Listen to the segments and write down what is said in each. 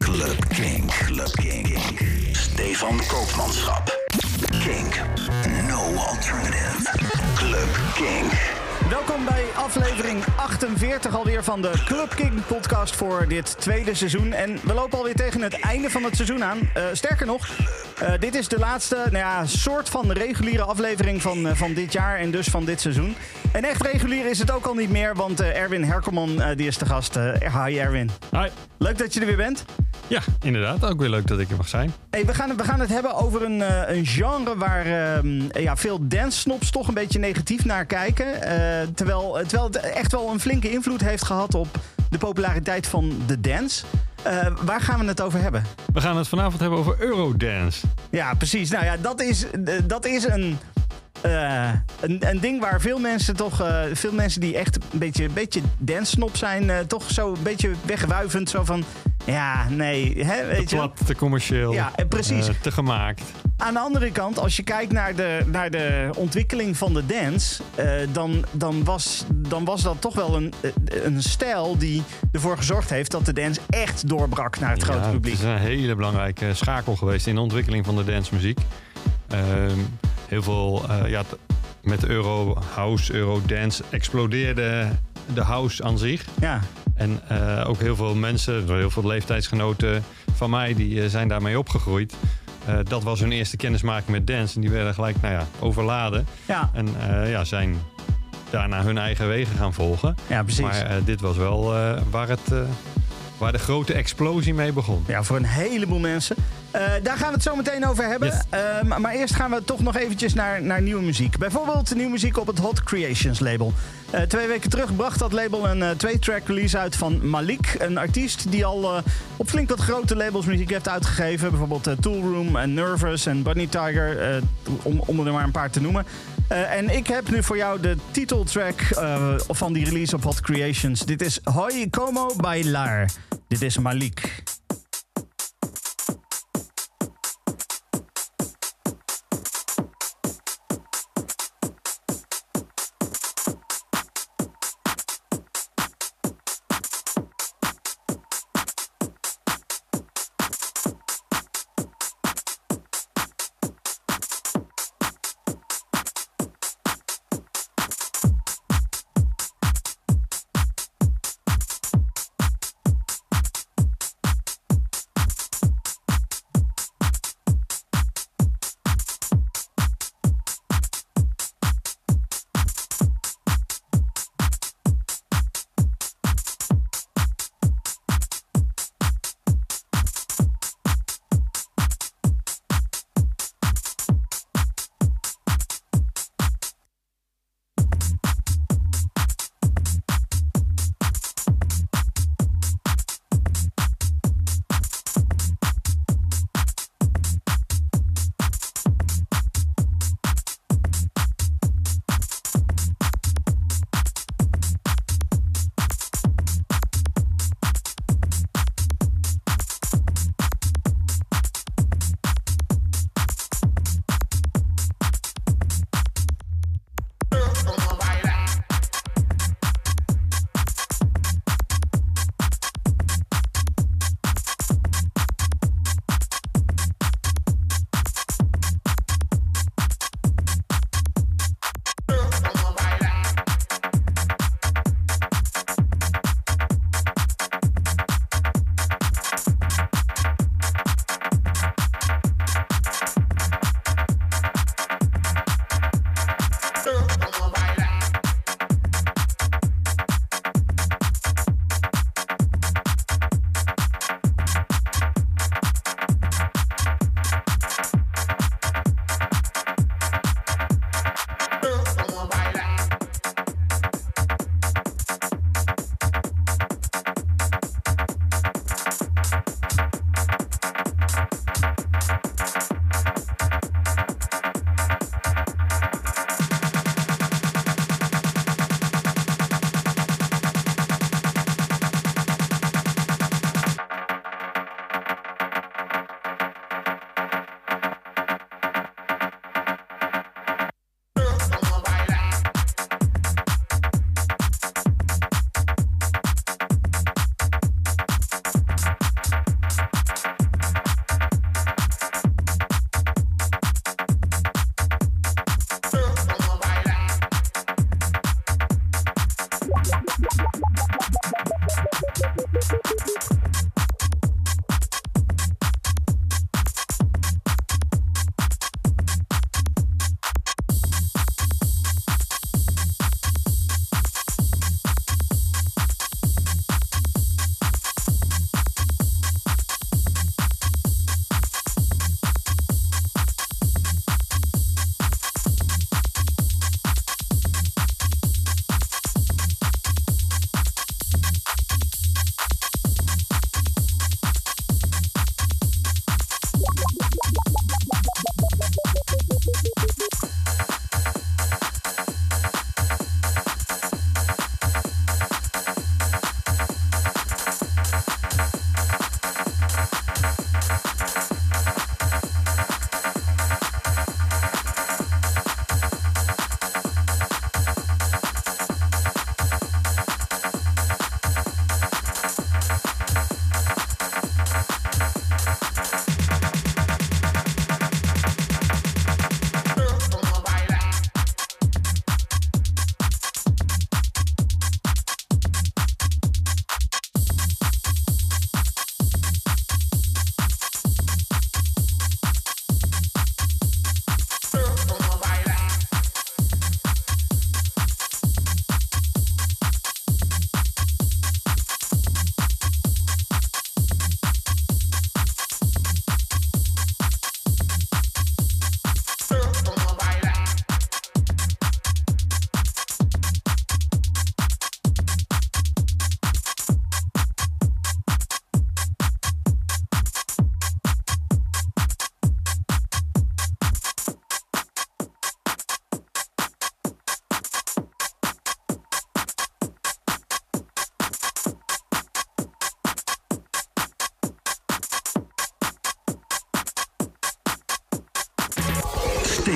Club Kink. Club Kink. Stefan Koopmanschap. Kink. No alternative. Club Kink. Welkom bij aflevering 48 alweer van de Club King podcast voor dit tweede seizoen. En we lopen alweer tegen het einde van het seizoen aan. Uh, sterker nog, uh, dit is de laatste nou ja, soort van reguliere aflevering van, uh, van dit jaar en dus van dit seizoen. En echt regulier is het ook al niet meer, want Erwin Herkelman die is de gast. hi Erwin. Hi. Leuk dat je er weer bent. Ja, inderdaad. Ook weer leuk dat ik er mag zijn. Hey, we, gaan, we gaan het hebben over een, een genre waar uh, ja, veel dance-snops toch een beetje negatief naar kijken. Uh, terwijl, terwijl het echt wel een flinke invloed heeft gehad op de populariteit van de dance. waar gaan we het over hebben? We gaan het vanavond hebben over Eurodance. Ja, precies. Nou ja, dat is, dat is een uh, een, een, ding waar veel mensen toch, uh, veel mensen die echt een beetje, een beetje dance-snop zijn, uh, toch zo een beetje wegwuivend. Zo van, ja, nee. Hè, weet te plat, je? te commercieel. Ja, precies. te gemaakt. Aan de andere kant, als je kijkt naar de, naar de ontwikkeling van de dance, dan, dan, was, dan was dat toch wel een, een stijl die ervoor gezorgd heeft dat de dance echt doorbrak naar het ja, grote publiek. Het is een hele belangrijke schakel geweest in de ontwikkeling van de dancemuziek. Heel veel, uh, ja, met Euro House, Euro Dance explodeerde de house aan zich. Ja. En uh, ook heel veel mensen, heel veel leeftijdsgenoten van mij, die uh, zijn daarmee opgegroeid. dat was hun eerste kennismaking met dance. En die werden gelijk nou ja, overladen. Ja. En ja, zijn daarna hun eigen wegen gaan volgen. Ja, precies. Maar dit was wel waar het waar de grote explosie mee begon. Ja, voor een heleboel mensen. Uh, daar gaan we het zo meteen over hebben. Yes. Uh, maar eerst gaan we toch nog eventjes naar, naar nieuwe muziek. Bijvoorbeeld nieuwe muziek op het Hot Creations label. Uh, twee weken terug bracht dat label een twee-track release uit van Malik. Een artiest die al op flink wat grote labels muziek heeft uitgegeven. Bijvoorbeeld Toolroom en Nervous en Bunny Tiger. om, om er maar een paar te noemen. En ik heb nu voor jou de titeltrack van die release op Hot Creations. Dit is Hoi Como Bailar. Dit is Malik.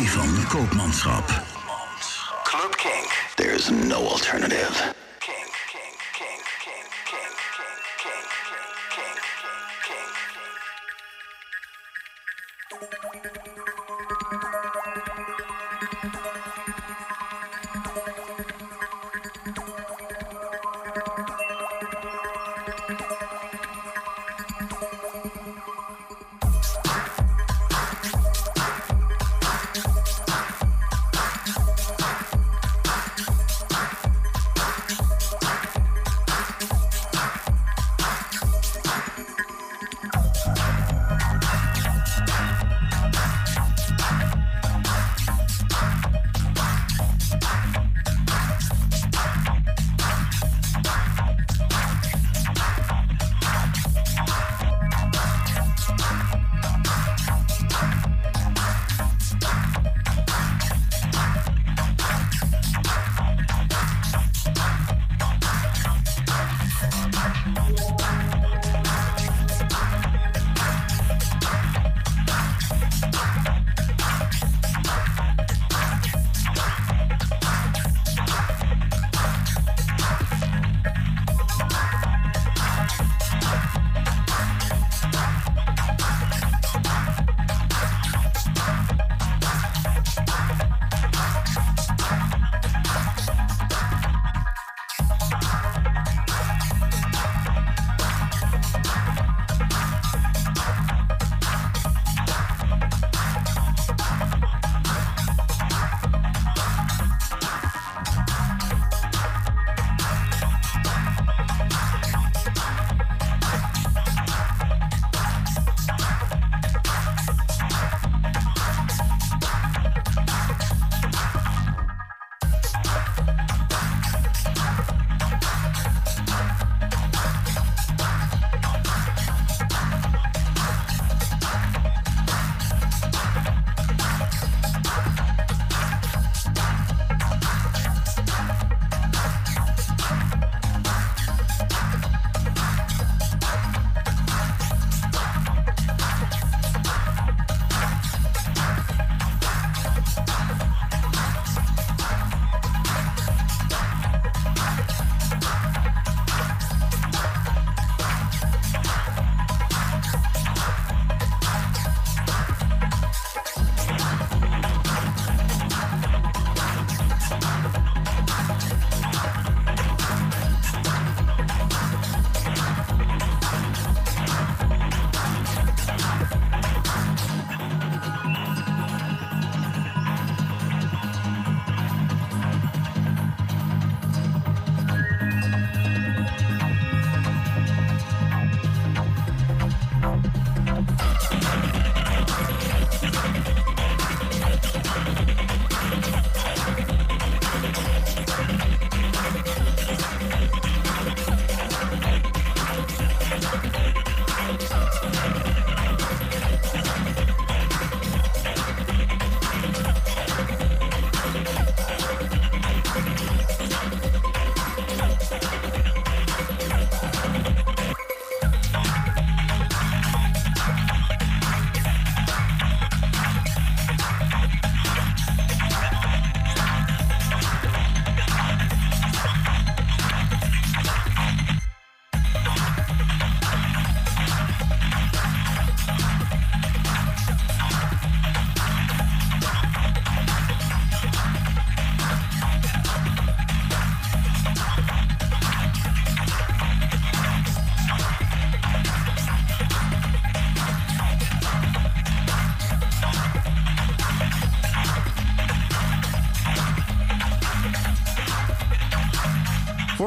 Stefan Koopmanschap. Club Kink. There's no alternative.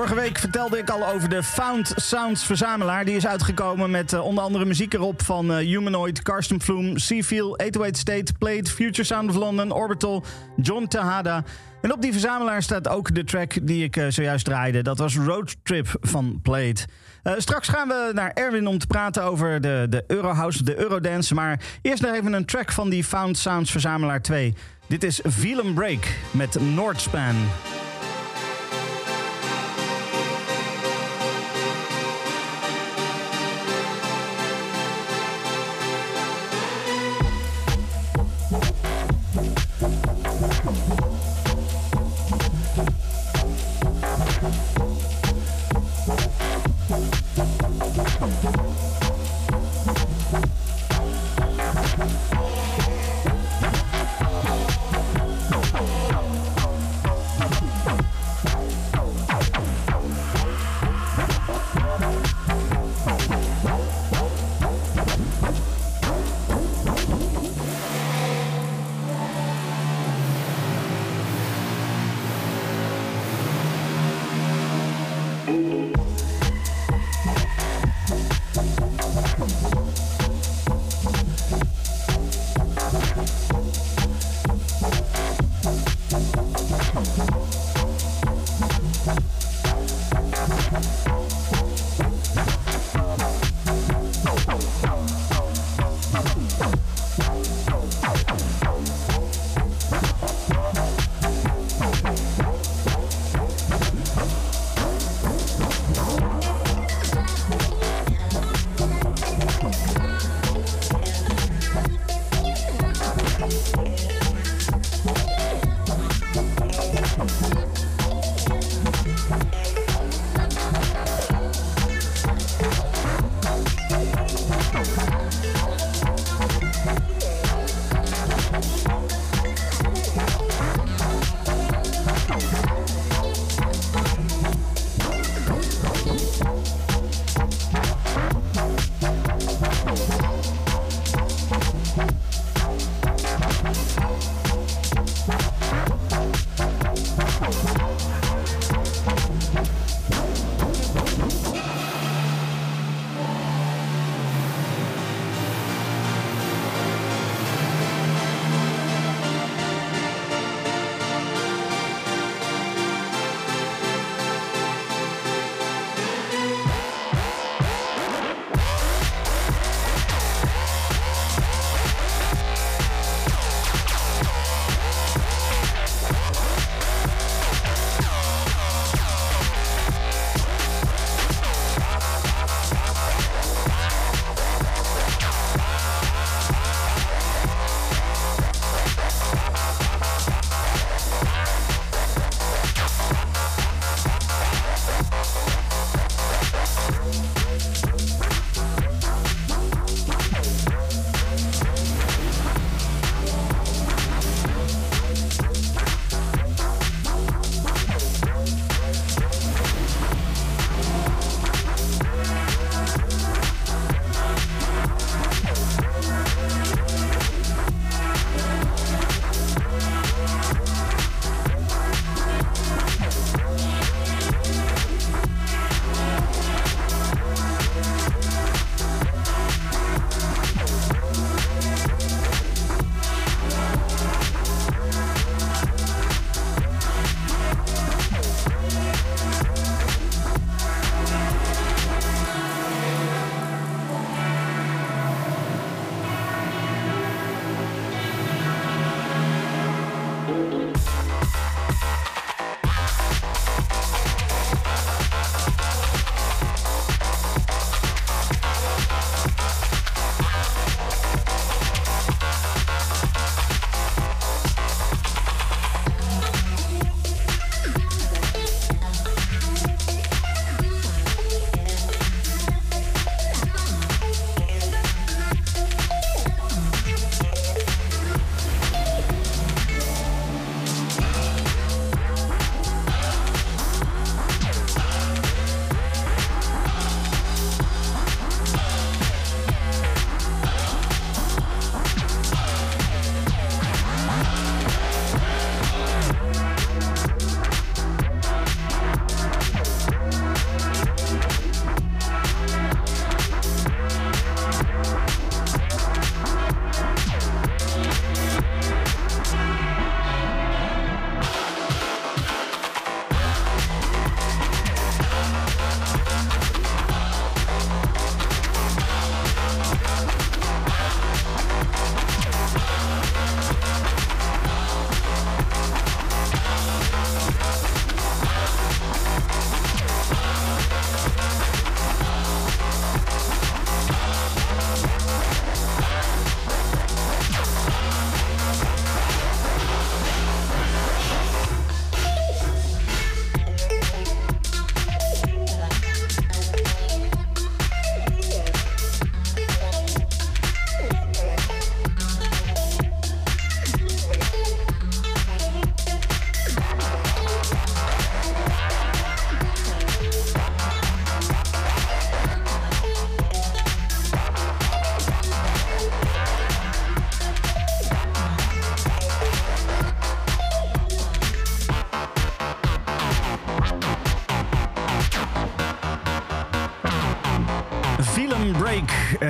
Vorige week vertelde ik al over de Found Sounds verzamelaar. Die is uitgekomen met uh, onder andere muziek erop van uh, Humanoid, Karsten Flume, Seafeel, 808 State, Plate, Future Sound of London, Orbital, John Tahada. En op die verzamelaar staat ook de track die ik uh, zojuist draaide. Dat was Road Trip van Plate. straks gaan we naar Erwin om te praten over de, de Eurohouse, de Eurodance. Maar eerst nog even een track van die Found Sounds verzamelaar 2. Dit is Feel Break met Nordspan.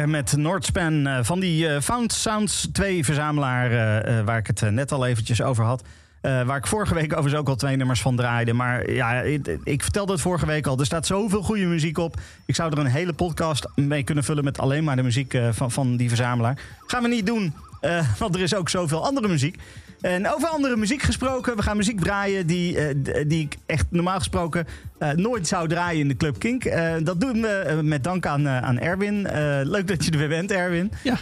Met Noordspan uh, van die uh, Found Sounds 2 verzamelaar waar ik het net al eventjes over had. waar ik vorige week overigens ook al twee nummers van draaide. Maar ja, ik, ik, vertelde het vorige week al. Er staat zoveel goede muziek op. Ik zou er een hele podcast mee kunnen vullen met alleen maar de muziek van, van die verzamelaar. Gaan we niet doen, want er is ook zoveel andere muziek. En over andere muziek gesproken. We gaan muziek draaien die, uh, die ik echt normaal gesproken uh, nooit zou draaien in de Club Kink. Uh, dat doen we met dank aan, aan Erwin. leuk dat je er weer bent, Erwin. Ja.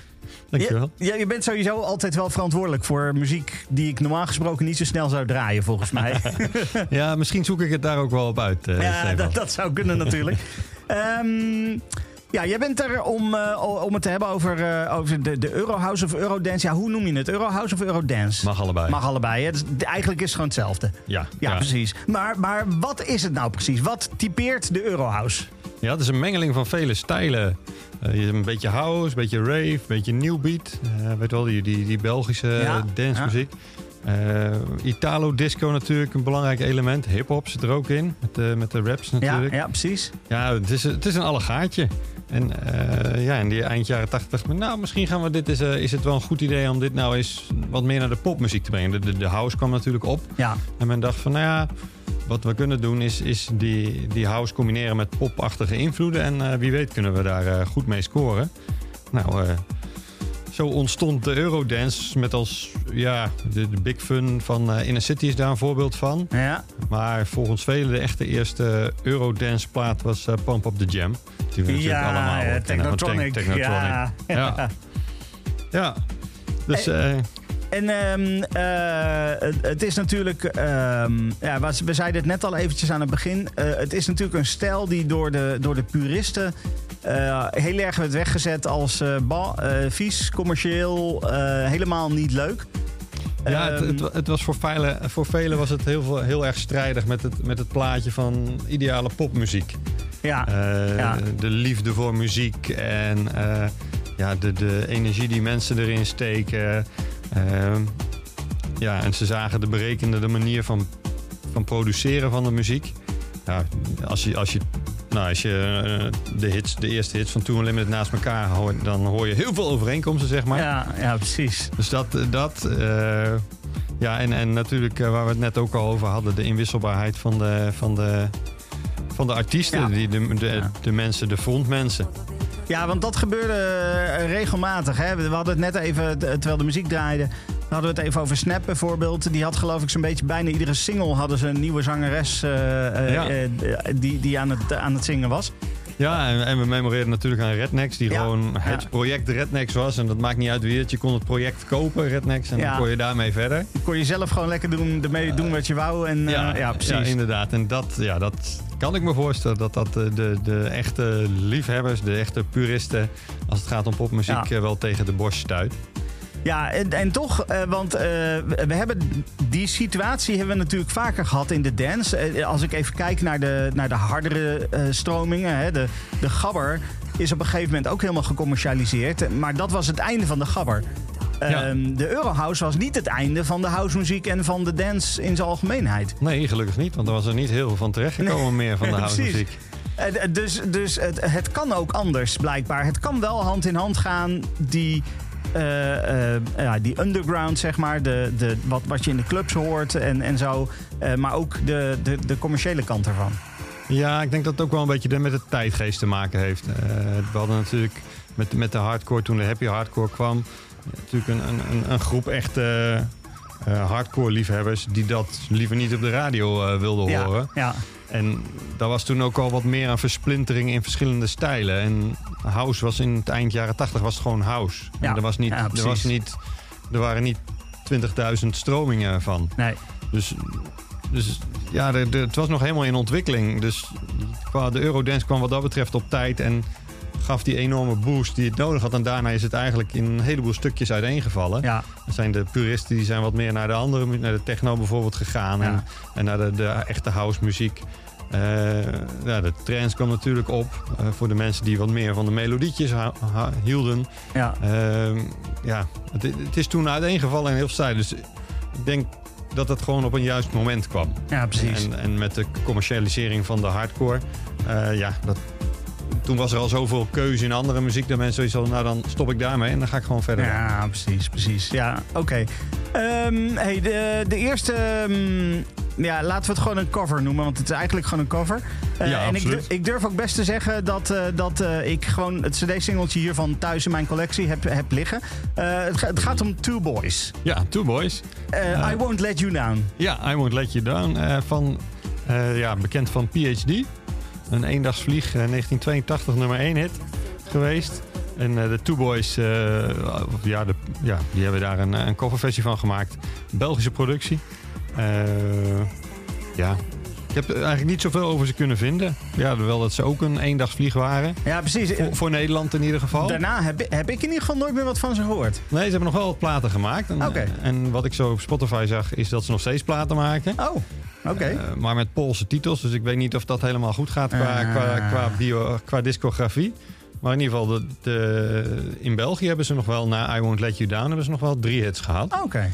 Dankjewel. Je, je bent sowieso altijd wel verantwoordelijk voor muziek die ik normaal gesproken niet zo snel zou draaien, volgens mij. ja, misschien zoek ik het daar ook wel op uit. ja, dat, dat, zou kunnen natuurlijk. um, Ja, jij bent er om, uh, om het te hebben over, uh, over de, de Eurohouse of Eurodance. Ja, hoe noem je het? Eurohouse of Eurodance? Mag allebei. Mag allebei. Hè? Dus eigenlijk is het gewoon hetzelfde. Ja, ja, ja. precies. Maar, maar wat is het nou precies? Wat typeert de Eurohouse? Ja, het is een mengeling van vele stijlen. Uh, je hebt een beetje house, een beetje rave, een beetje new beat. weet wel, die, die, die Belgische ja, dancemuziek. Ja. Italo disco natuurlijk, een belangrijk element. Hip-hop zit er ook in, met de, met de raps natuurlijk. Ja, ja precies. Ja, het is, het is een allegaatje. En uh, ja, in die eind jaren 80 dacht ik, nou, misschien gaan we dit is, uh, is het wel een goed idee om dit nou eens wat meer naar de popmuziek te brengen. De, de, de house kwam natuurlijk op. Ja. En men dacht van, nou ja, wat we kunnen doen is, is die, die house combineren met popachtige invloeden. En uh, wie weet kunnen we daar goed mee scoren. Nou, zo ontstond de Eurodance met als ja, de, de Big Fun van uh, Inner City is daar een voorbeeld van. Ja. Maar volgens velen de echte eerste Eurodance plaat was uh, Pump Up The Jam. Die we ja, natuurlijk allemaal ja, Technotronic. Technotronic. Ja. ja. ja. Dus... Hey. En um, uh, het is natuurlijk, um, ja, we zeiden het net al eventjes aan het begin. Uh, het is natuurlijk een stijl die door de, door de puristen uh, heel erg werd weggezet als vies, commercieel, helemaal niet leuk. Ja, het, het, het, was voor velen, voor velen was het heel, veel, heel erg strijdig met het, met het plaatje van ideale popmuziek. Ja, ja. De liefde voor muziek en ja, de, de energie die mensen erin steken. Uh, ja, en ze zagen de berekende de manier van, van produceren van de muziek. Ja, als je, als je, nou, als je uh, de, hits, de eerste hits van Toon Limited naast elkaar hoort, dan hoor je heel veel overeenkomsten, zeg maar. Ja, ja precies. Dus dat, dat uh, ja, en, en natuurlijk uh, waar we het net ook al over hadden, de inwisselbaarheid van de, van de, van de artiesten, ja. die, de, de, ja. de mensen, de frontmensen. Ja, want dat gebeurde regelmatig. Hè? We hadden het net even, terwijl de muziek draaide, hadden we het even over Snap bijvoorbeeld. Die had geloof ik zo'n beetje bijna iedere single hadden ze een nieuwe zangeres uh, ja. uh, die, die aan, het, aan het zingen was. Ja, en, en we memoreerden natuurlijk aan Rednex, die ja. gewoon het project Rednex was. En dat maakt niet uit wie het. Je kon het project kopen, Rednex, en dan kon je daarmee verder. Kon je zelf gewoon lekker doen, ermee doen wat je wou. En, ja, ja, precies. Ja, inderdaad. En dat, ja, dat kan ik me voorstellen dat dat de, de, de echte liefhebbers, de echte puristen, als het gaat om popmuziek, wel tegen de borst stuit. Ja, en, en toch, uh, want uh, we hebben die situatie hebben we natuurlijk vaker gehad in de dance. Uh, als ik even kijk naar de, naar de hardere stromingen, hè, de, de gabber is op een gegeven moment ook helemaal gecommercialiseerd. Maar dat was het einde van de gabber. Ja. Um, de Eurohouse was niet het einde van de housemuziek en van de dance in zijn algemeenheid. Nee, gelukkig niet, want er was er niet heel veel van terechtgekomen nee. meer van de housemuziek. Dus, dus het, het kan ook anders, blijkbaar. Het kan wel hand in hand gaan, die uh, uh, ja, die underground, zeg maar. De, de, wat, wat je in de clubs hoort en, en zo. Uh, maar ook de, de, de commerciële kant ervan. Ja, ik denk dat het ook wel een beetje met de tijdgeest te maken heeft. we hadden natuurlijk met, met de hardcore, toen de happy hardcore kwam... natuurlijk een, een, een groep echte hardcore liefhebbers... die dat liever niet op de radio wilden ja, horen. Ja. En daar was toen ook al wat meer aan versplintering in verschillende stijlen. En house was in het eind jaren 80 was het gewoon house. Ja. En er, was niet, ja, er, was niet, er waren niet 20.000 stromingen van. Nee. Dus, dus ja, de, de, het was nog helemaal in ontwikkeling. Dus de Eurodance kwam wat dat betreft op tijd en gaf die enorme boost die het nodig had. En daarna is het eigenlijk in een heleboel stukjes uiteengevallen. Ja. Er zijn de puristen die zijn wat meer naar de andere, naar de techno bijvoorbeeld gegaan. Ja. En, en naar de, de echte house muziek. Uh, ja, de trance kwam natuurlijk op uh, voor de mensen die wat meer van de melodietjes hielden. Ja. Uh, ja, het, het, is toen uiteengevallen in heel stijlen. Dus ik denk dat het gewoon op een juist moment kwam. Ja, precies. En, en met de commercialisering van de hardcore, ja, dat, toen was er al zoveel keuze in andere muziek dat mensen zoiets hadden, nou dan stop ik daarmee en dan ga ik gewoon verder. Ja, precies, precies. Ja, oké. Ehm, hey, de, de eerste... ehm, ja, laten we het gewoon een cover noemen, want het is eigenlijk gewoon een cover. Eh, Ja, en ik, absoluut. ik durf ook best te zeggen dat, eh, dat eh, ik gewoon het cd-singeltje hiervan thuis in mijn collectie heb, heb liggen. Het, het gaat om Two Boys. Ja, Two Boys. I Won't Let You Down. Ja, I Won't Let You Down. van, ja, bekend van PhD. Een eendagsvlieg, eh, 1982 nummer 1 hit geweest. En eh, de Two Boys, eh, ja, de, ja, die hebben daar een, een coverversie van gemaakt. Belgische productie. Eh, ja, ik heb eigenlijk niet zoveel over ze kunnen vinden. Ja, wel dat ze ook een eendagsvlieg waren. Ja, precies. Voor, voor Nederland in ieder geval. Daarna heb, ik- heb ik in ieder geval nooit meer wat van ze gehoord. Nee, ze hebben nog wel wat platen gemaakt. En, en wat ik zo op Spotify zag, is dat ze nog steeds platen maken. Oh, oké. Eh, maar met Poolse titels. Dus ik weet niet of dat helemaal goed gaat qua, Ah. qua, qua, bio, qua discografie. Maar in ieder geval, de, de- in België hebben ze nog wel, na I Won't Let You Down, hebben ze nog wel drie hits gehad. oké.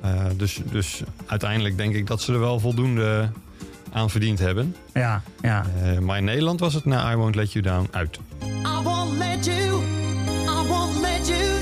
Eh, dus, dus uiteindelijk denk ik dat ze er wel voldoende aan verdiend hebben. Ja, ja. Eh, maar in Nederland was het na I Won't Let You Down uit. I won't let you, I won't let you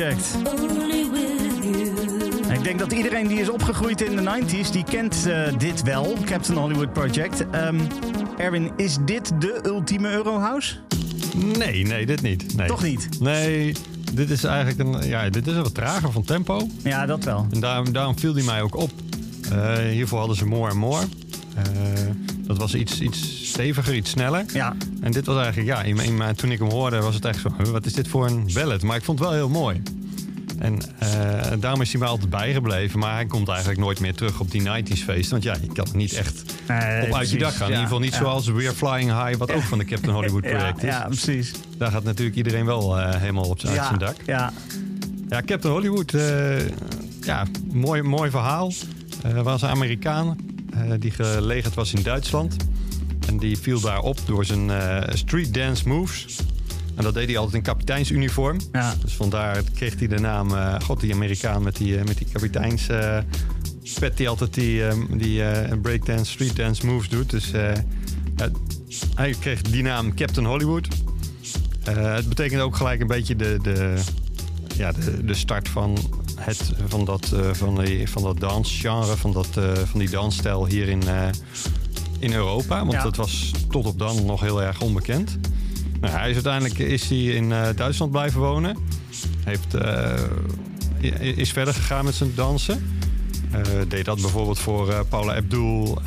Project. Ik denk dat iedereen die is opgegroeid in de 90s, die kent eh, dit wel, Captain Hollywood Project. Ehm, Erwin, is dit de ultieme Eurohouse? Nee, nee, dit niet. Nee. Toch niet? Nee, dit is eigenlijk een, ja, dit is wat trager van tempo. Ja, dat wel. En daarom, daarom viel die mij ook op. Eh, hiervoor hadden ze More and More. Eh, dat was iets, iets steviger, iets sneller. Ja, En dit was eigenlijk, ja, in, in, toen ik hem hoorde was het echt zo, "Huh, wat is dit voor een ballad? Maar ik vond het wel heel mooi. Eh, daarom is hij mij altijd bijgebleven. Maar hij komt eigenlijk nooit meer terug op die 90s feesten. Want ja, je kan niet echt Nee, op uit je dak gaan. In ieder geval niet ja. zoals We're Flying High, wat ook van de Captain Hollywood project is. ja, precies. Daar gaat natuurlijk iedereen wel eh, helemaal op zijn, uit zijn dak. Ja, Ja, Captain Hollywood, eh, ja, mooi, mooi verhaal. Er was een Amerikaan die gelegerd was in Duitsland. En die viel daar op door zijn street dance moves. En dat deed hij altijd in kapiteinsuniform. ja. Dus vandaar kreeg hij de naam, eh, god die Amerikaan met die, eh, met die kapiteins... eh, pet die altijd die, die breakdance, street dance moves doet. Dus hij kreeg die naam Captain Hollywood. Het betekent ook gelijk een beetje de, de, ja, de, de start van, het, van, dat, van, die, van dat dansgenre, van, dat, van die dansstijl hier in, in Europa. Want Ja. dat was tot op dan nog heel erg onbekend. Nou, hij is uiteindelijk is hij in eh, Duitsland blijven wonen. Heeft, eh, is verder gegaan met zijn dansen. Eh, deed dat bijvoorbeeld voor Paula Abdul.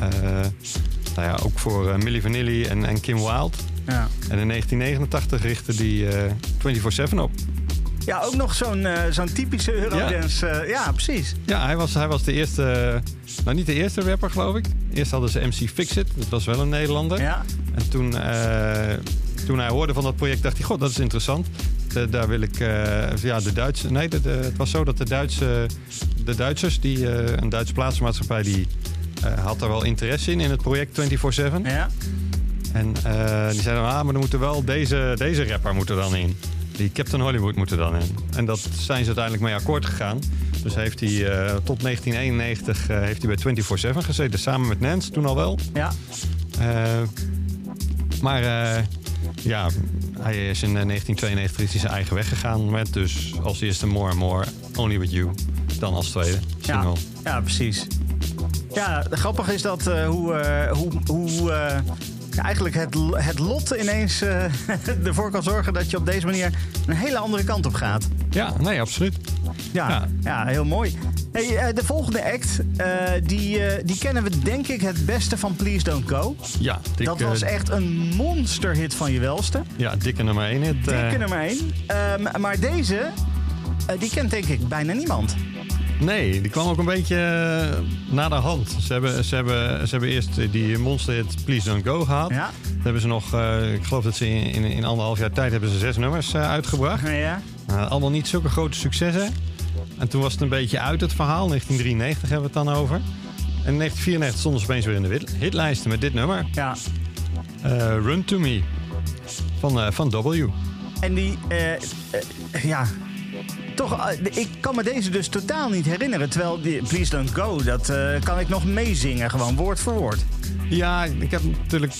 nou ja, ook voor Milli Vanilli en, en Kim Wilde. ja. En in 1989 richtte hij eh 24-7 op. Ja, ook nog zo'n zo'n typische Eurodance. Ja. ja, precies. Ja, hij was, hij was de eerste... Nou, niet de eerste rapper, geloof ik. Eerst hadden ze MC Fixit. Dat was wel een Nederlander. Ja, En toen, toen hij hoorde van dat project, dacht hij... God, dat is interessant. De- daar wil ik... eh, ja, de Duitse... Nee, de, de- het was zo dat de, Duitse, de Duitsers... Die, eh, een Duitse plaatsmaatschappij... die eh, had er wel interesse in, in het project 24-7. ja. En eh, die zeiden, ah, maar er moeten wel deze, deze rapper moet er dan in. Die Captain Hollywood moet er dan in. En dat zijn ze uiteindelijk mee akkoord gegaan. Dus heeft hij eh, tot 1991 eh, heeft hij bij 24-7 gezeten. Samen met Nance, toen al wel. ja. Eh, maar eh, ja, hij is in eh, 1992 is hij zijn eigen weg gegaan. Met dus als eerste More and More, Only With You. Dan als tweede single. ja, precies. Ja, grappig is dat eh, hoe, eh, hoe, hoe ja, eigenlijk het, het lot ineens ervoor kan zorgen dat je op deze manier een hele andere kant op gaat. Ja, nee, absoluut. Ja, ja. Ja. heel mooi. Hey, eh, de volgende act, eh, die, eh, die kennen we denk ik het beste van Please Don't Go. Ja, dik, dat was echt een monsterhit van je welste. Ja, dikke nummer 1 hit. Dikke nummer 1. maar deze, die kent denk ik bijna niemand. Nee, die kwam ook een beetje naar de hand. Ze hebben, ze, hebben, ze hebben eerst die monster hit Please Don't Go gehad. Ja. Dan hebben ze nog, ik geloof dat ze in, in, in anderhalf jaar tijd hebben ze zes nummers uitgebracht. Ja. Uh, allemaal niet zulke grote successen. En toen was het een beetje uit het verhaal. 1993 hebben we het dan over. En in 1994 stonden ze opeens weer in de hitlijsten met dit nummer. ja. Eh, Run To Me. Van, eh, van W. En die, eh, eh, ja. Toch, ik kan me deze dus totaal niet herinneren. Terwijl die Please Don't Go, dat kan ik nog meezingen, gewoon woord voor woord. Ja, ik heb natuurlijk...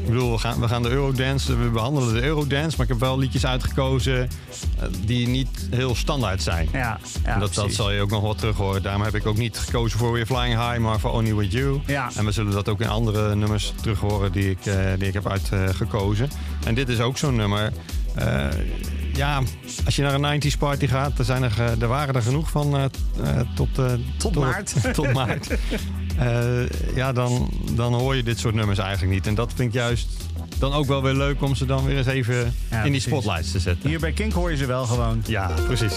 Ik bedoel, we gaan, we gaan de Eurodance, we behandelen de Eurodance... maar ik heb wel liedjes uitgekozen eh, die niet heel standaard zijn. Ja, dat, dat zal je ook nog wel terug horen. Daarom heb ik ook niet gekozen voor We're Flying High, maar voor Only With You. Ja. En we zullen dat ook in andere nummers terug horen die ik, eh, die ik heb uitgekozen. en dit is ook zo'n nummer. Eh, ja, als je naar een 90s party gaat, er, zijn er, er waren er genoeg van tot, eh, Tot maart. tot maart. Eh, ja, dan, dan hoor je dit soort nummers eigenlijk niet. En dat vind ik juist dan ook wel weer leuk om ze dan weer eens even in die spotlights te zetten. Hier bij Kink hoor je ze wel gewoon. Ja, precies.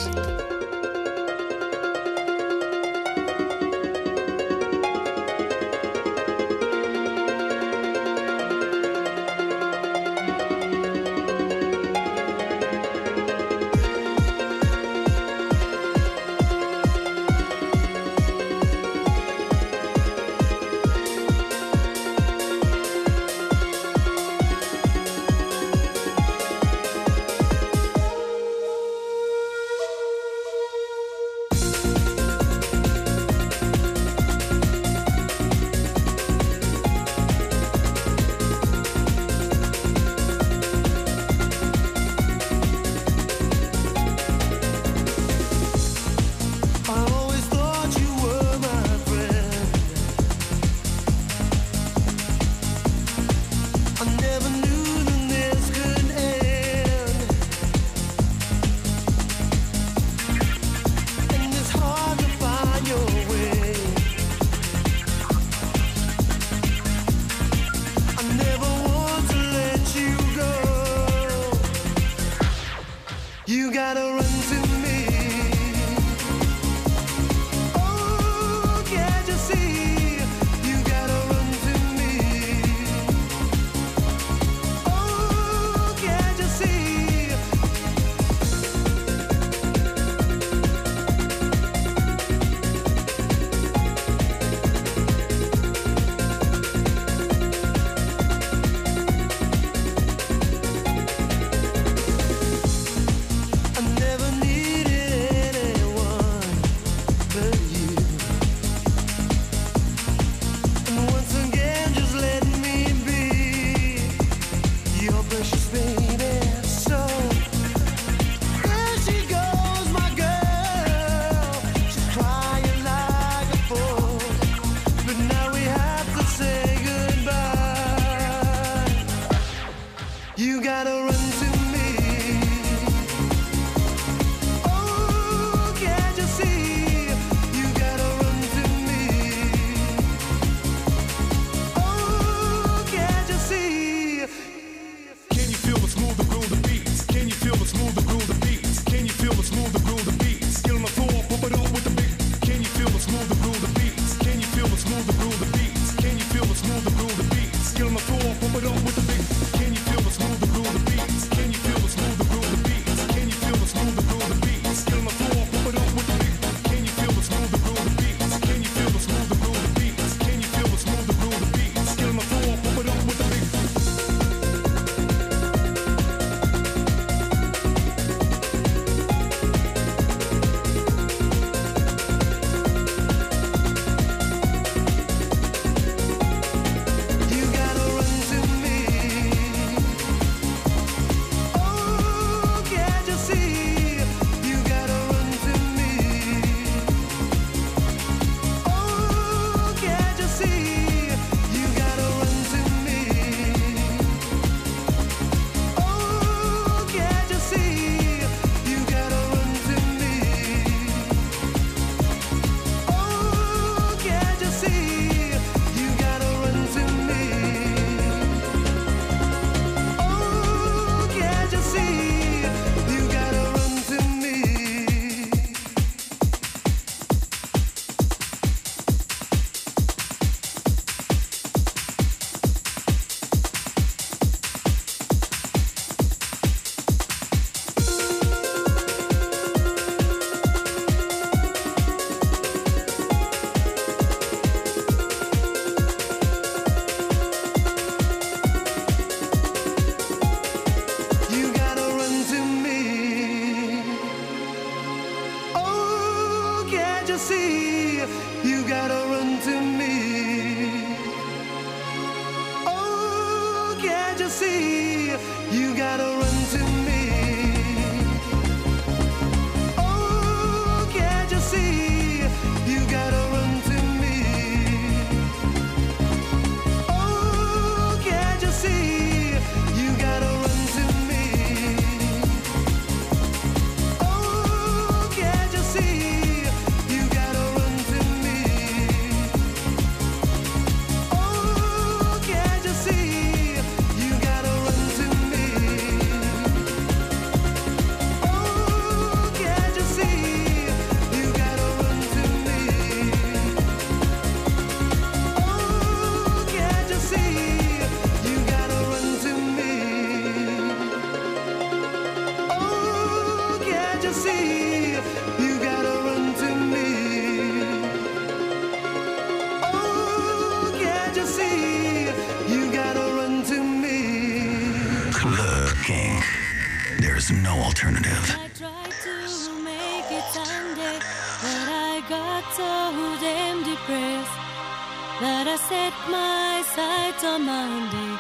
set my sights on Monday,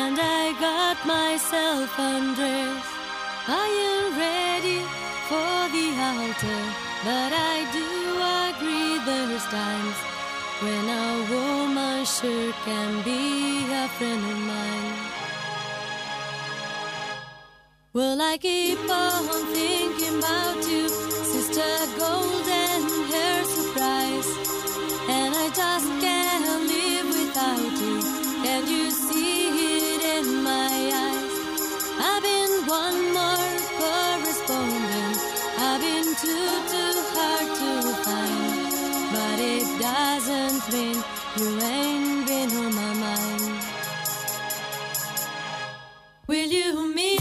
and I got myself undressed. I am ready for the altar, but I do agree there's times when a woman sure can be a friend of mine. Will I keep on thinking about you, Sister Golden Hair Surprise? And I just can't society. Can you see it in my eyes? I've been one more correspondent. I've been too, too hard to find. But it doesn't mean you ain't been on my mind. Will you meet?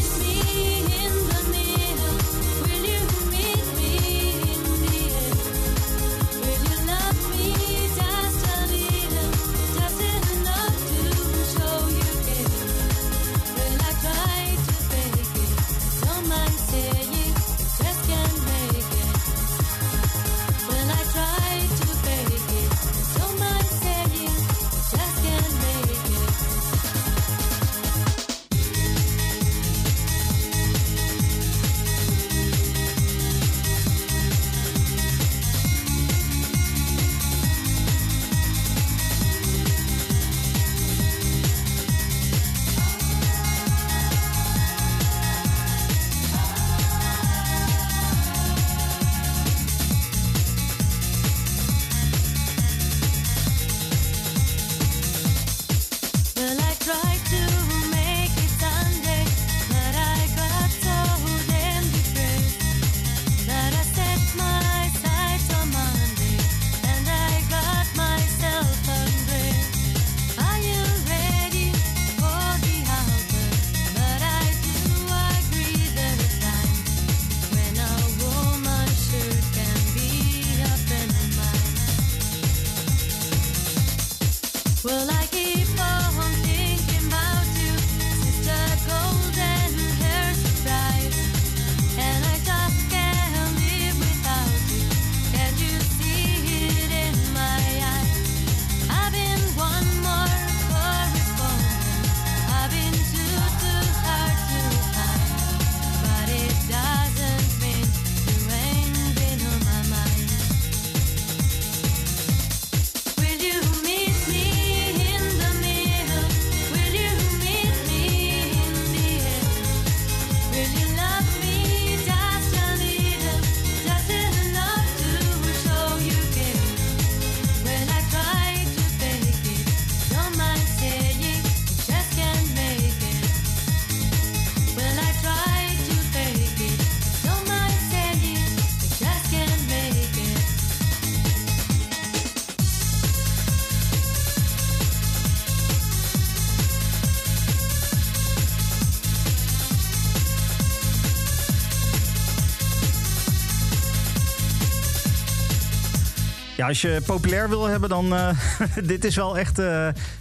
Ja, als je populair wil hebben, dan... eh, dit is wel echt... eh,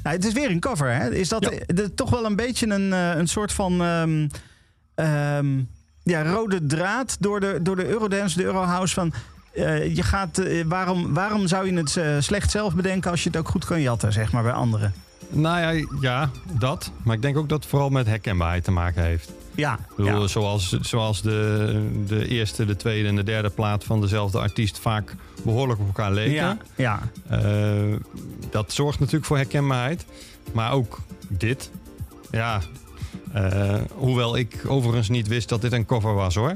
nou, het is weer een cover, hè? Is dat Ja. de- toch wel een beetje een, eh, een soort van... ehm, ehm, ja, rode draad door de, door de Eurodance, de Eurohouse van... je gaat, waarom, waarom zou je het slecht zelf bedenken als je het ook goed kan jatten, zeg maar, bij anderen? Nou ja, ja, dat. Maar ik denk ook dat het vooral met herkenbaarheid te maken heeft. Ja, Ik bedoel, ja. Zoals, zoals de, de eerste, de tweede en de derde plaat van dezelfde artiest vaak behoorlijk op elkaar leken. ja, ja. Eh, dat zorgt natuurlijk voor herkenbaarheid. Maar ook dit. Ja. eh, hoewel ik overigens niet wist dat dit een cover was hoor.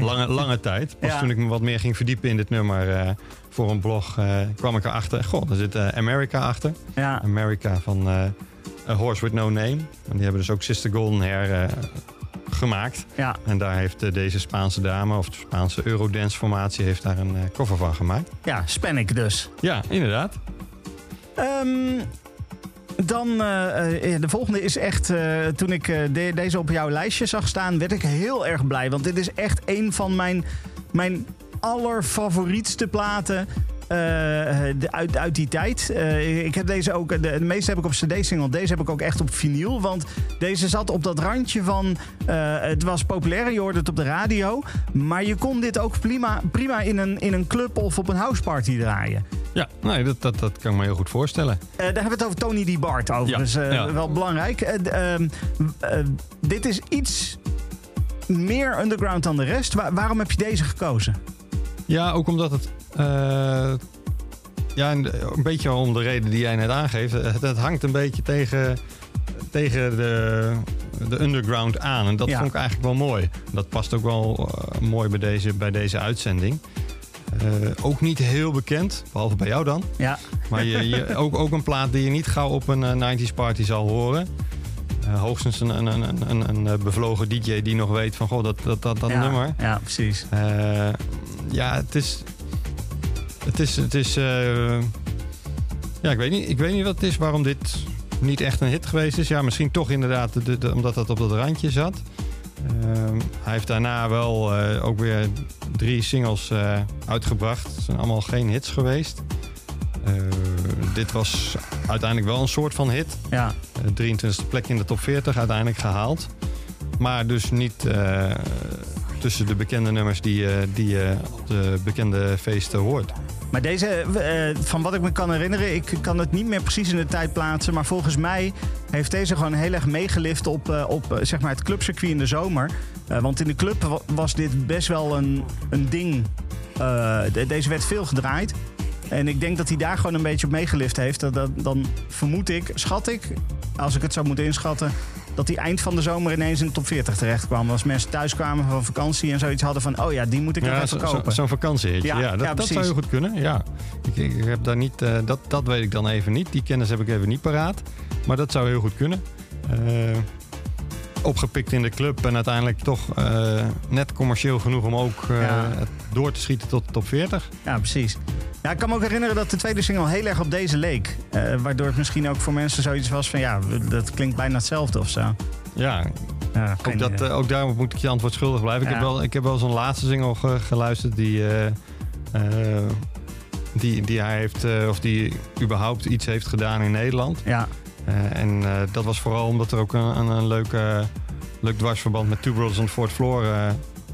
Lange, lange tijd. Pas Ja. toen ik me wat meer ging verdiepen in dit nummer eh, voor een blog, kwam ik erachter. Goh, er zit America achter. Ja, America van A Horse With No Name. En die hebben dus ook Sister Golden Hair gemaakt. ja. En daar heeft eh, deze Spaanse dame, of de Spaanse Eurodance formatie, heeft daar een eh, cover van gemaakt. ja, Spanik dus. Ja, inderdaad. Ehm, dan eh, eh, de volgende is echt. eh, toen ik eh, de- deze op jouw lijstje zag staan, werd ik heel erg blij. Want dit is echt een van mijn, mijn allerfavorietste platen. Eh, de- uit, uit die tijd. Eh, ik heb deze ook, de, de meeste heb ik op CD-single. Deze heb ik ook echt op vinyl. Want deze zat op dat randje van. eh, het was populair, je hoorde het op de radio. Maar je kon dit ook prima, prima in, een, in een club of op een houseparty draaien. Ja, nee, dat, dat, dat kan ik me heel goed voorstellen. Eh, daar hebben we het over Tony D. Bart overigens. Ja, ja. Wel belangrijk. Eh, ehm, eh, dit is iets meer underground dan de rest. Wa- waarom heb je deze gekozen? Ja, ook omdat het. eh, ja, en een beetje om de reden die jij net aangeeft. Het, het hangt een beetje tegen, tegen de, de underground aan. En dat Ja. vond ik eigenlijk wel mooi. Dat past ook wel eh, mooi bij deze, bij deze uitzending. Eh, ook niet heel bekend, behalve bij jou dan. Ja, Maar je, je, ook, ook een plaat die je niet gauw op een eh, 90s party zal horen. Eh, hoogstens een, een, een, een, een eh, bevlogen DJ die nog weet van goh, dat, dat, dat, dat ja, nummer. Ja, precies. Eh, ja, het is. Het is. Het is eh, ja, ik weet, niet, ik weet niet wat het is waarom dit niet echt een hit geweest is. Ja, misschien toch inderdaad de, de- omdat dat op dat randje zat. Ehm, hij heeft daarna wel eh, ook weer drie singles eh, uitgebracht. Het zijn allemaal geen hits geweest. Eh, dit was uiteindelijk wel een soort van hit. Ja, Eh, 23e plek in de top 40 uiteindelijk gehaald. Maar dus niet tussen de bekende nummers die, eh, die je op de bekende feesten hoort. maar deze, eh, van wat ik me kan herinneren, ik kan het niet meer precies in de tijd plaatsen. Maar volgens mij heeft deze gewoon heel erg meegelift op, eh, op eh, zeg maar het clubcircuit in de zomer. Eh, want in de club wa- was dit best wel een, een ding. Eh, de- deze werd veel gedraaid. En ik denk dat hij daar gewoon een beetje op meegelift heeft. Dat, dat- dan vermoed ik, schat ik, als ik het zou moeten inschatten... dat hij eind van de zomer ineens in de top 40 terecht kwam. Als mensen thuis kwamen van vakantie en zoiets hadden van... oh ja, die moet ik nog Ja, even kopen. zo'n vakantiehitje. Ja, Ja, dat, ja, dat zou heel goed kunnen. Ja. Ik, ik heb daar niet, eh, dat, dat weet ik dan even niet. Die kennis heb ik even niet paraat. Maar dat zou heel goed kunnen. Eh, opgepikt in de club en uiteindelijk toch eh, net commercieel genoeg om ook eh, Ja. door te schieten tot de top 40. Ja, precies. Ja, ik kan me ook herinneren dat de tweede single heel erg op deze leek. Eh, waardoor het misschien ook voor mensen zoiets was van... ja, dat klinkt bijna hetzelfde of zo. Ja, Ook, dat, ook daarom moet ik je antwoord schuldig blijven. Ik, heb wel, ik heb wel zo'n laatste single ge- geluisterd die... die, die hij heeft, of die überhaupt iets heeft gedaan in Nederland. Ja, en eh, dat was vooral omdat er ook een, een, een leuk, eh, leuk dwarsverband met Two Brothers on the Fourth Floor eh,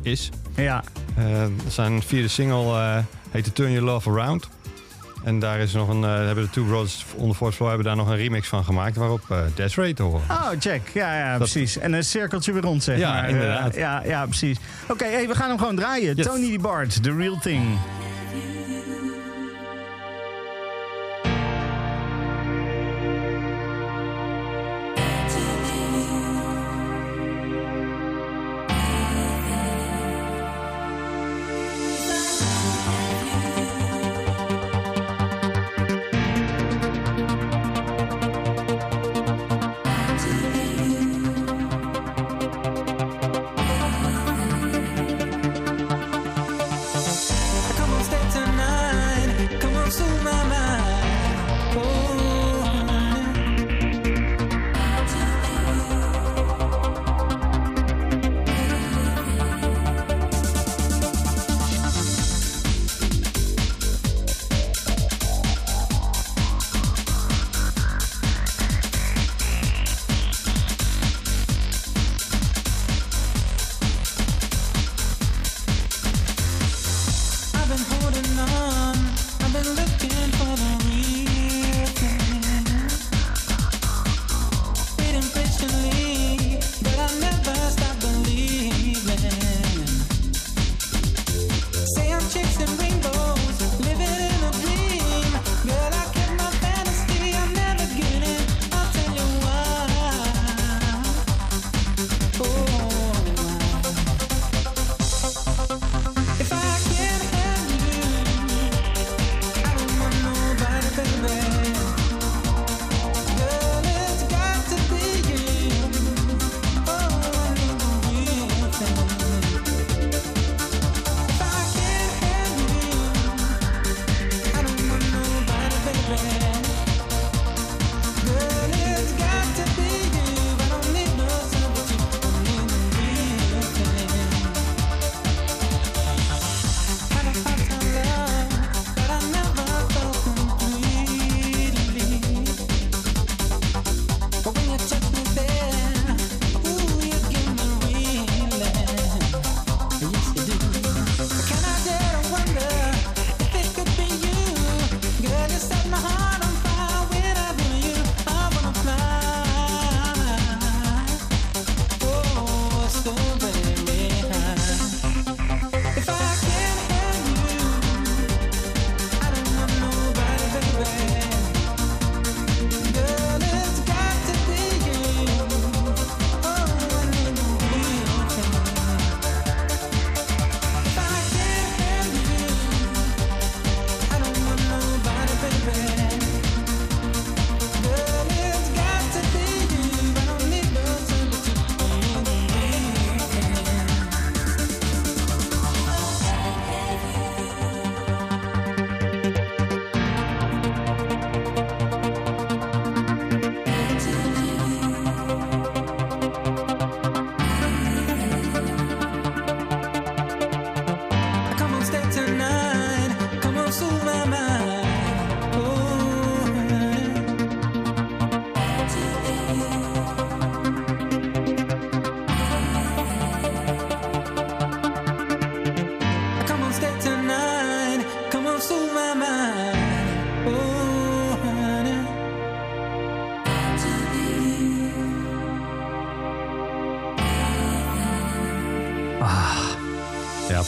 is. ja. Eh, zijn vierde single eh heet The Turn Your Love Around. En daar is nog een, eh, hebben de Two Brothers on the Fourth Floor hebben daar nog een remix van gemaakt waarop eh Desiree te horen. Oh, check. Ja, ja, Dat- precies. En een cirkeltje weer rond, zeg Ja, maar. inderdaad. Eh, ja, ja, precies. Oké, hey, we gaan hem gewoon draaien. Yes. Tony D. Bart, The Real Thing.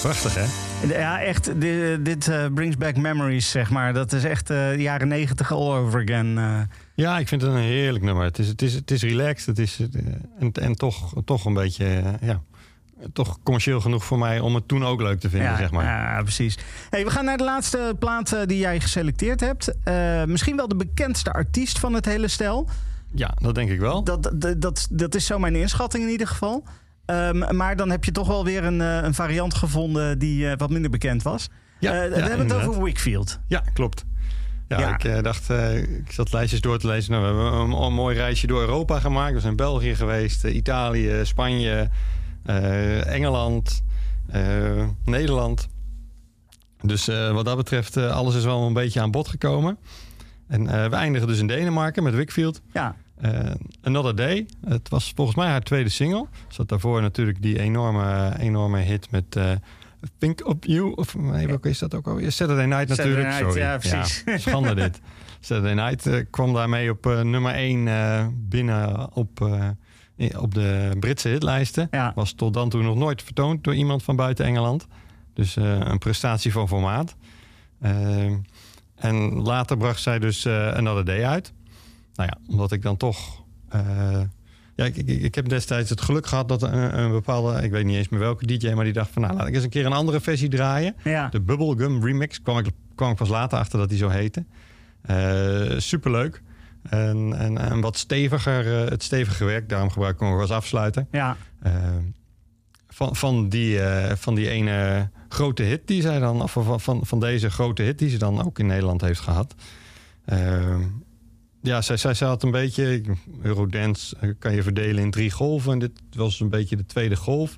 Prachtig hè? Ja, echt. Dit, dit eh, brings back memories, zeg maar. Dat is echt eh, de jaren negentig all over again. eh. Ja, ik vind het een heerlijk nummer. Het is, het is, het is relaxed. Het is, en en toch, toch een beetje, ja, toch commercieel genoeg voor mij om het toen ook leuk te vinden, ja, zeg maar. ja, precies. Hey, we gaan naar de laatste plaat die jij geselecteerd hebt. Misschien wel de bekendste artiest van het hele stel. Ja, dat denk ik wel. Dat, dat, dat, dat is zo mijn inschatting in ieder geval. Ehm, maar dan heb je toch wel weer een, eh, een variant gevonden die eh, wat minder bekend was. Ja, Eh, ja, we hebben het over Wickfield. Ja, klopt. Ja, Ja. ik dacht, ik zat lijstjes door te lezen. Nou, we hebben een, een mooi reisje door Europa gemaakt. We zijn in België geweest, Italië, Spanje, Engeland, Nederland. Dus wat dat betreft, alles is wel een beetje aan bod gekomen. En we eindigen dus in Denemarken met Wickfield. Ja, Eh, Another Day. Het was volgens mij haar tweede single. Zat daarvoor natuurlijk die enorme, enorme hit met eh, Think of You. Of nee, welke is dat ook alweer? Saturday Night Saturday natuurlijk. Night, Sorry. ja, precies. schande dit. Saturday Night eh, kwam daarmee op eh, nummer 1 binnen op, eh, op de Britse hitlijsten. Ja. Was tot dan toe nog nooit vertoond door iemand van buiten Engeland. Dus eh, een prestatie van formaat. Eh, en later bracht zij dus eh, Another Day uit. Nou ja, omdat ik dan toch... eh, ja, ik, ik, ik heb destijds het geluk gehad dat een, een bepaalde... Ik weet niet eens meer welke DJ, maar die dacht van... Nou, laat ik eens een keer een andere versie draaien. ja. De Bubblegum Remix kwam ik, kwam ik pas later achter dat die zo heette. Eh, superleuk. En, en, en wat steviger, eh, het stevige werk. Daarom gebruik ik hem ook als afsluiter. ja. Van, van, die, van die ene grote hit die zij dan... Of van, van, van deze grote hit die ze dan ook in Nederland heeft gehad. Ja, zij, zij, zij had een beetje... Eurodance eh, kan je verdelen in drie golven. En dit was een beetje de tweede golf.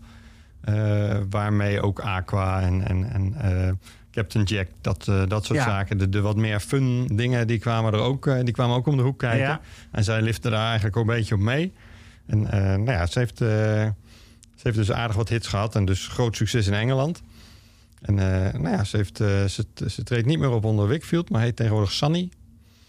eh, waarmee ook Aqua en, en, en eh, Captain Jack, dat, dat soort Ja. zaken. De, de wat meer fun dingen, die kwamen er ook, die kwamen ook om de hoek kijken. Ja. En zij lifte daar eigenlijk ook een beetje op mee. En nou ja, ze heeft, ze heeft dus aardig wat hits gehad en dus groot succes in Engeland. En nou ja, ze, heeft, ze, ze treedt niet meer op onder Wickfield, maar heet tegenwoordig Sunny.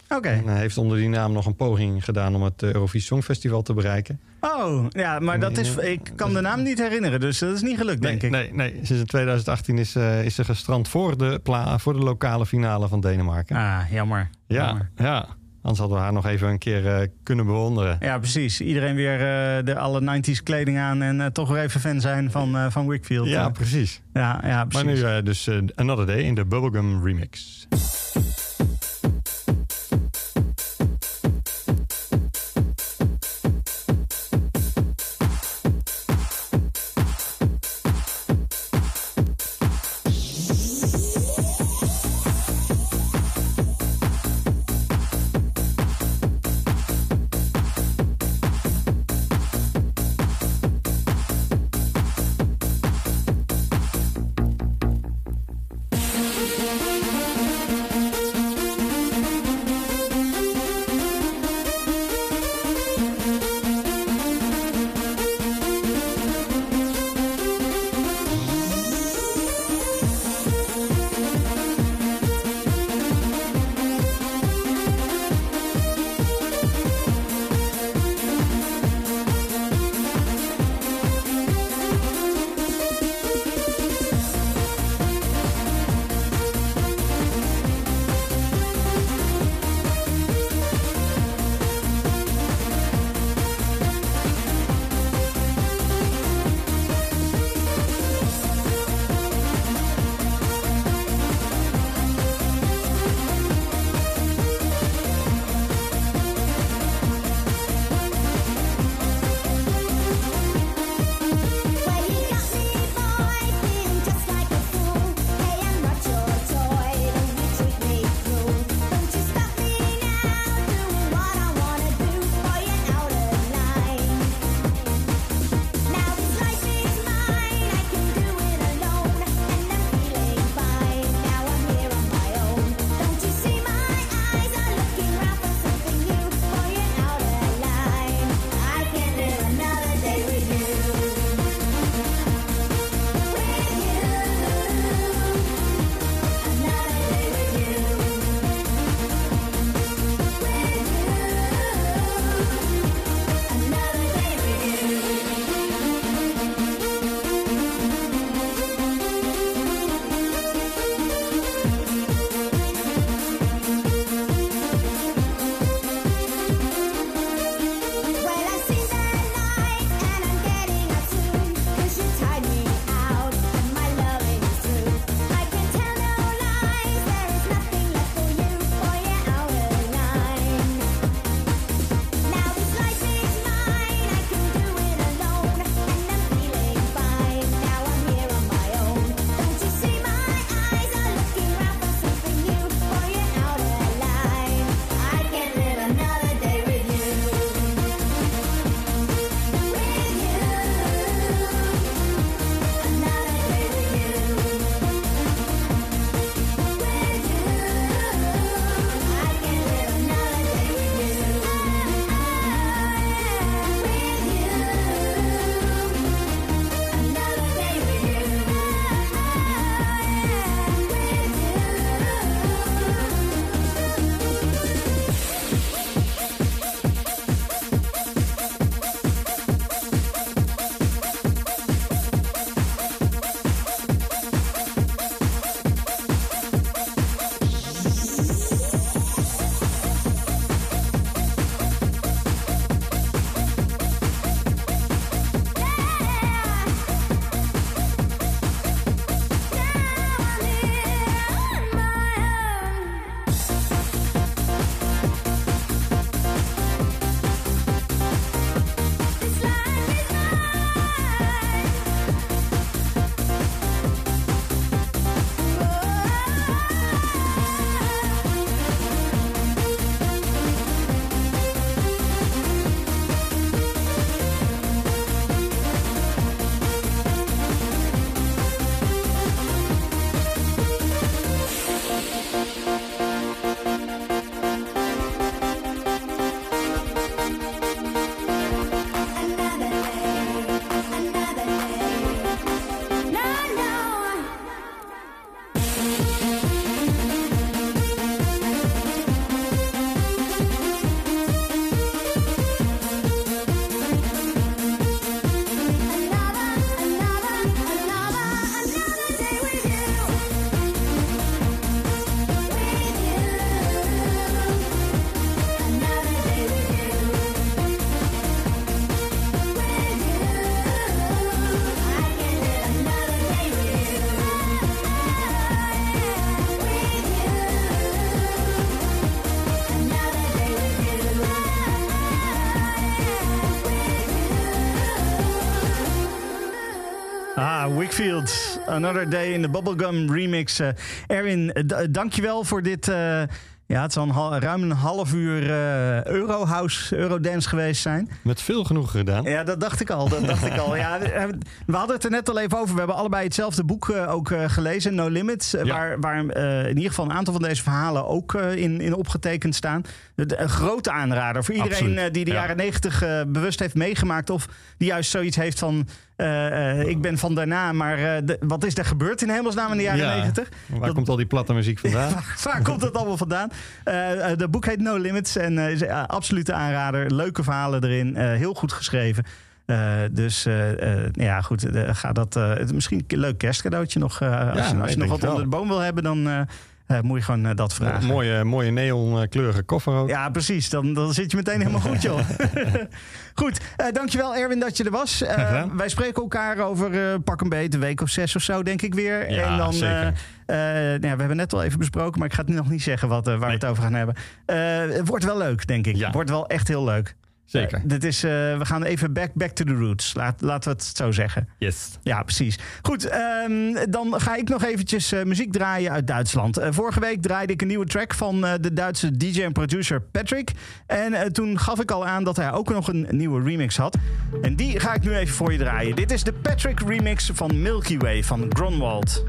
Oké. En eh, heeft onder die naam nog een poging gedaan om het eh, Eurovisie Songfestival te bereiken. Oh, ja, maar dat is, ik kan de naam niet herinneren, dus dat is niet gelukt, denk ik. Nee, nee, sinds in 2018 is, eh, is ze gestrand voor de, pla voor de lokale finale van Denemarken. Ah, jammer. ja, jammer. ja, anders hadden we haar nog even een keer kunnen bewonderen. Ja, precies. Iedereen weer de alle 90s kleding aan en toch weer even fan zijn van, van Wickfield. Ja, precies. ja, ja, Maar precies. nu eh, dus Another Day in de Bubblegum Remix. Another Day in the Bubblegum remix. Eh Erwin, eh, d- dankjewel voor dit... eh, ja, het zal een ruim een half uur eh Eurohouse, Eurodance geweest zijn. Met veel genoegen gedaan. Ja, dat dacht ik al. Dat dacht ik al. Ja, we hadden het er net al even over. We hebben allebei hetzelfde boek eh, ook eh, gelezen, No Limits. eh, Ja. Waar, waar eh, in ieder geval een aantal van deze verhalen ook eh, in, in opgetekend staan. Een grote aanrader voor iedereen eh, die de ja. jaren negentig eh, bewust heeft meegemaakt. Of die juist zoiets heeft van, eh, eh, ik ben van daarna, maar eh, de- wat is er gebeurd in hemelsnaam in de jaren Ja. negentig? Waar Dat- komt al die platte muziek vandaan? Waar, waar komt het allemaal vandaan? Eh eh, de boek heet No Limits en eh, is een absolute aanrader. Leuke verhalen erin, eh, heel goed geschreven. Eh, dus eh, eh, ja, goed. eh, ga dat, eh, misschien een leuk kerstcadeautje nog. eh, als je, nee, als je nog wat wel. onder de boom wil hebben, dan eh, moet je gewoon eh, dat vragen. mooie, mooie neonkleurige koffer ook. Ja, precies. Dan, dan zit je meteen helemaal goed, joh. goed, eh, dankjewel Erwin dat je er was. Wij spreken elkaar over pak een beet, een week of zes of zo, denk ik weer. Ja, en dan, zeker. nou ja, we hebben net al even besproken, maar ik ga het nu nog niet zeggen wat, waar we het over gaan hebben. Het wordt wel leuk, denk ik. Ja. Het wordt wel echt heel leuk. Zeker. Eh, dit is, eh, we gaan even back, back to the roots. Laat, laten we het zo zeggen. Yes. Ja, precies. Goed, ehm, dan ga ik nog eventjes eh, muziek draaien uit Duitsland. Vorige week draaide ik een nieuwe track van de Duitse DJ en producer Patrick. En toen gaf ik al aan dat hij ook nog een nieuwe remix had. En die ga ik nu even voor je draaien. Dit is de Patrick remix van Milky Way van Gronwald.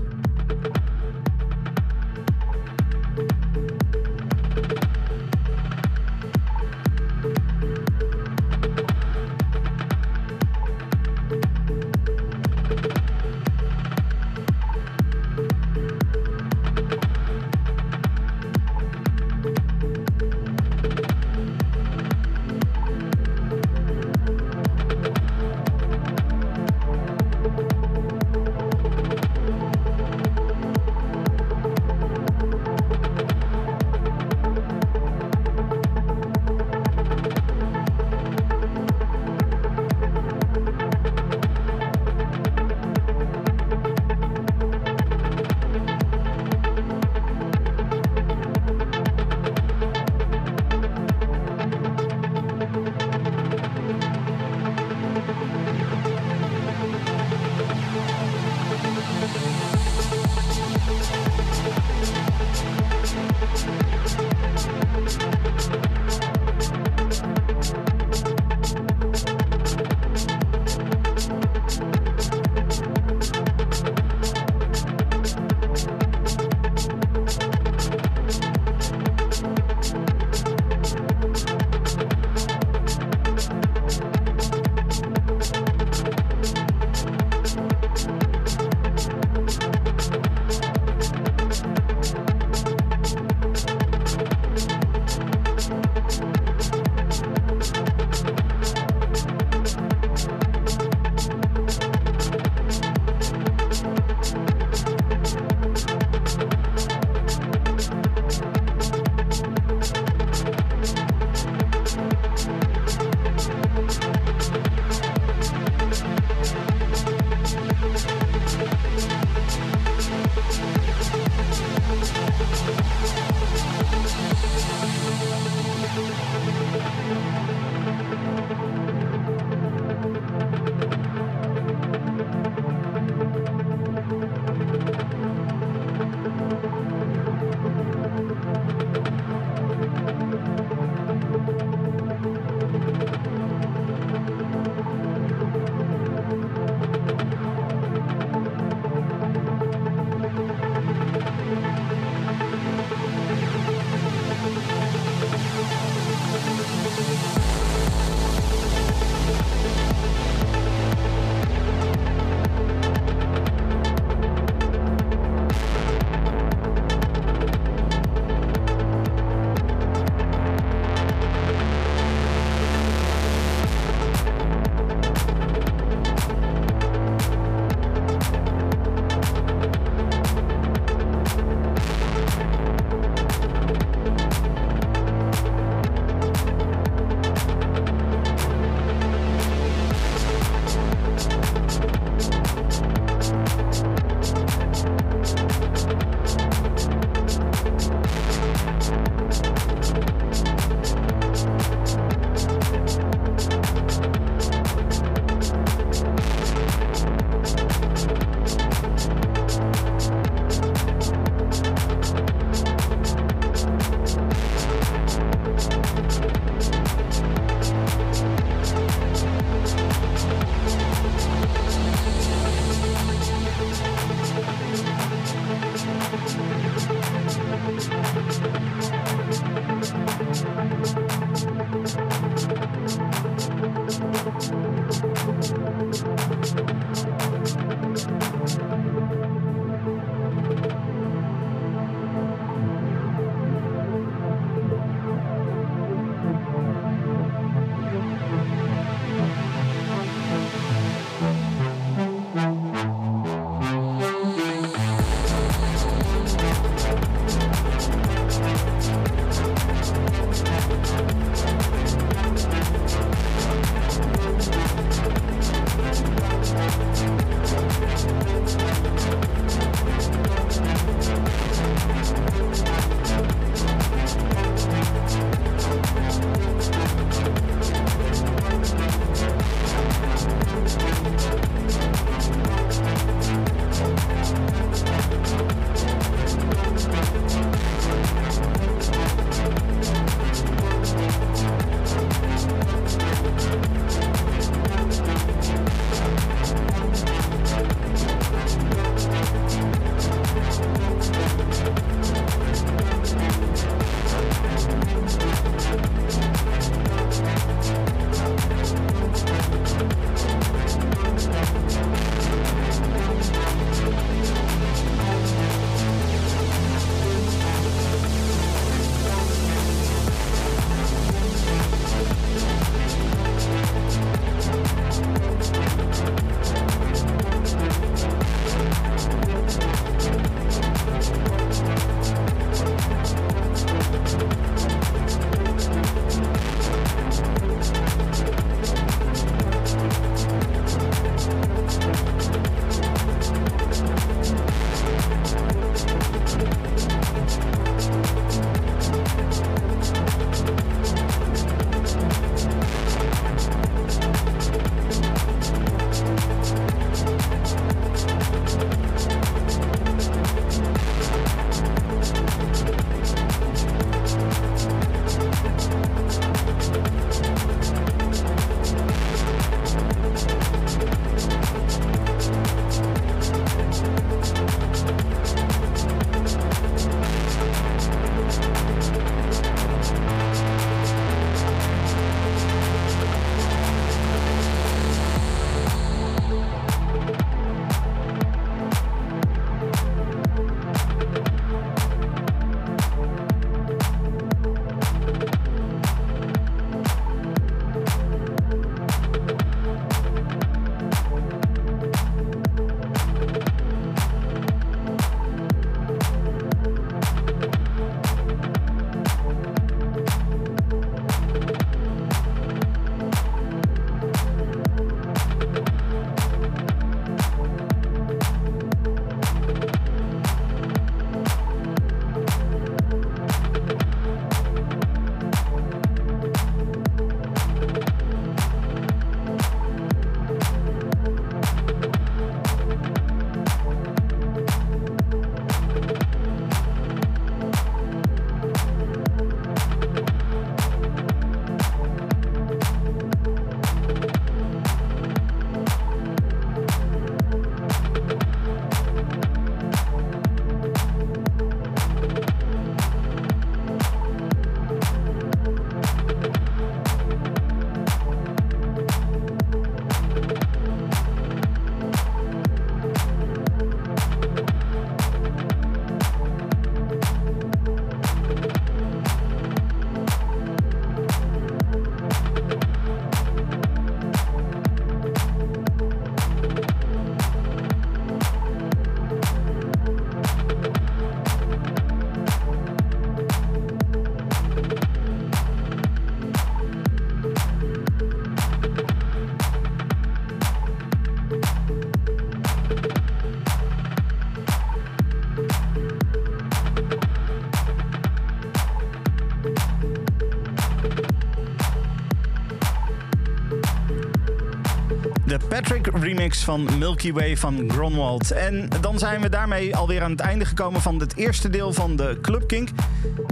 Remix van Milky Way van Gronwald. En dan zijn we daarmee alweer aan het einde gekomen van het eerste deel van de Club Kink.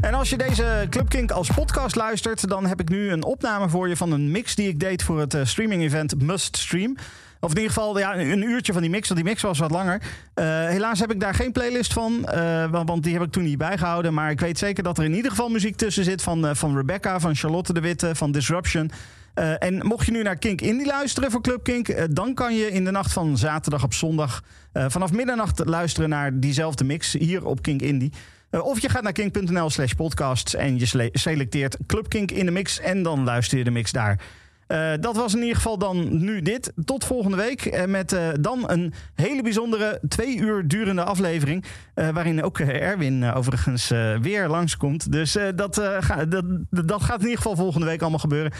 En als je deze Club Kink als podcast luistert, dan heb ik nu een opname voor je van een mix die ik deed voor het eh, streaming-event Must Stream. Of in ieder geval ja, een uurtje van die mix, want die mix was wat langer. Eh, helaas heb ik daar geen playlist van, eh, want, die heb ik toen niet bijgehouden. Maar ik weet zeker dat er in ieder geval muziek tussen zit van, van Rebecca, van Charlotte de Witte, van Disruption. Eh, en mocht je nu naar Kink Indie luisteren voor Club Kink, eh, dan kan je in de nacht van zaterdag op zondag eh, vanaf middernacht luisteren naar diezelfde mix hier op Kink Indie. Of je gaat naar kink.nl slash podcasts en je sele- selecteert Club Kink in de mix en dan luister je de mix daar. Eh, dat was in ieder geval dan nu dit. Tot volgende week met eh, dan een hele bijzondere twee uur durende aflevering. eh, waarin ook Erwin overigens weer langskomt. Dus dat, dat, dat gaat in ieder geval volgende week allemaal gebeuren.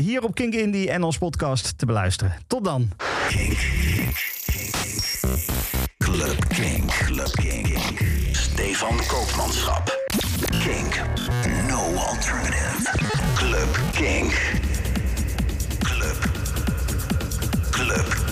Hier op Kink Indie en ons podcast te beluisteren. Tot dan. Kink, kink, kink. Club Kink, Club Kink. Stefan Koopmanschap. Kink, no alternative. Club Kink. Club.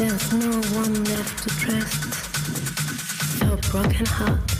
There's no one left to trust. Your broken heart.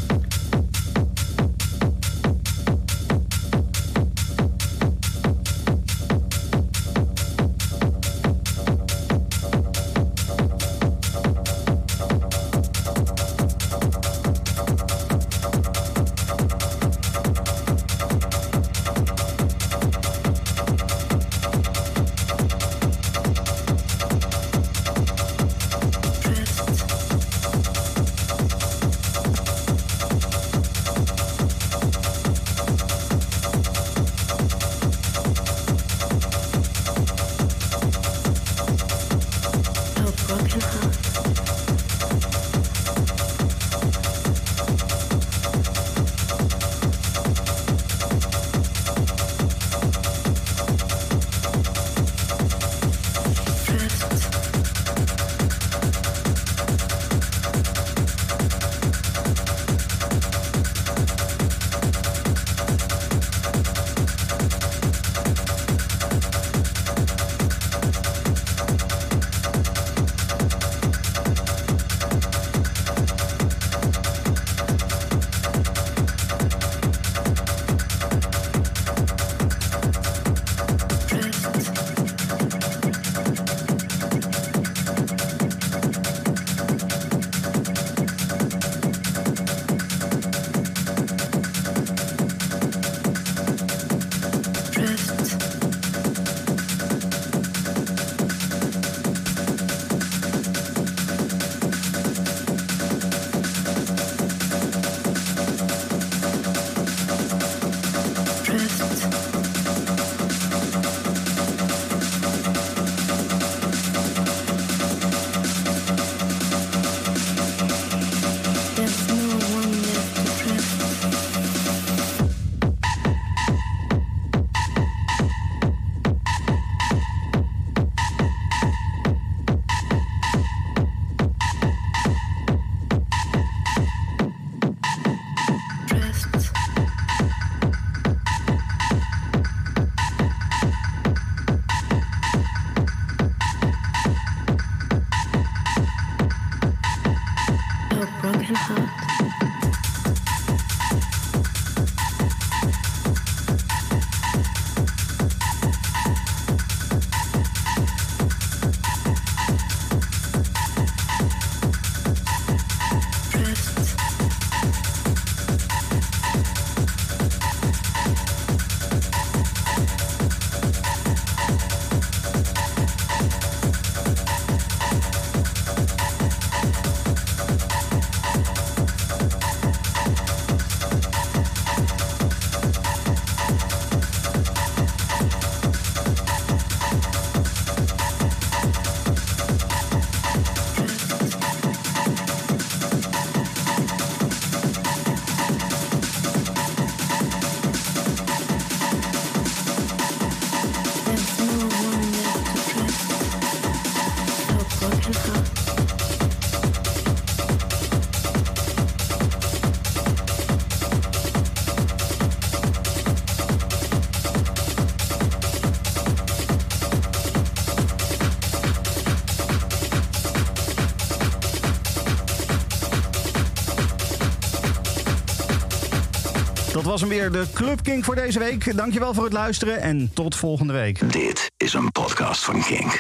Was hem weer, de Club King voor deze week. Dankjewel voor het luisteren en tot volgende week. Dit is een podcast van Kink.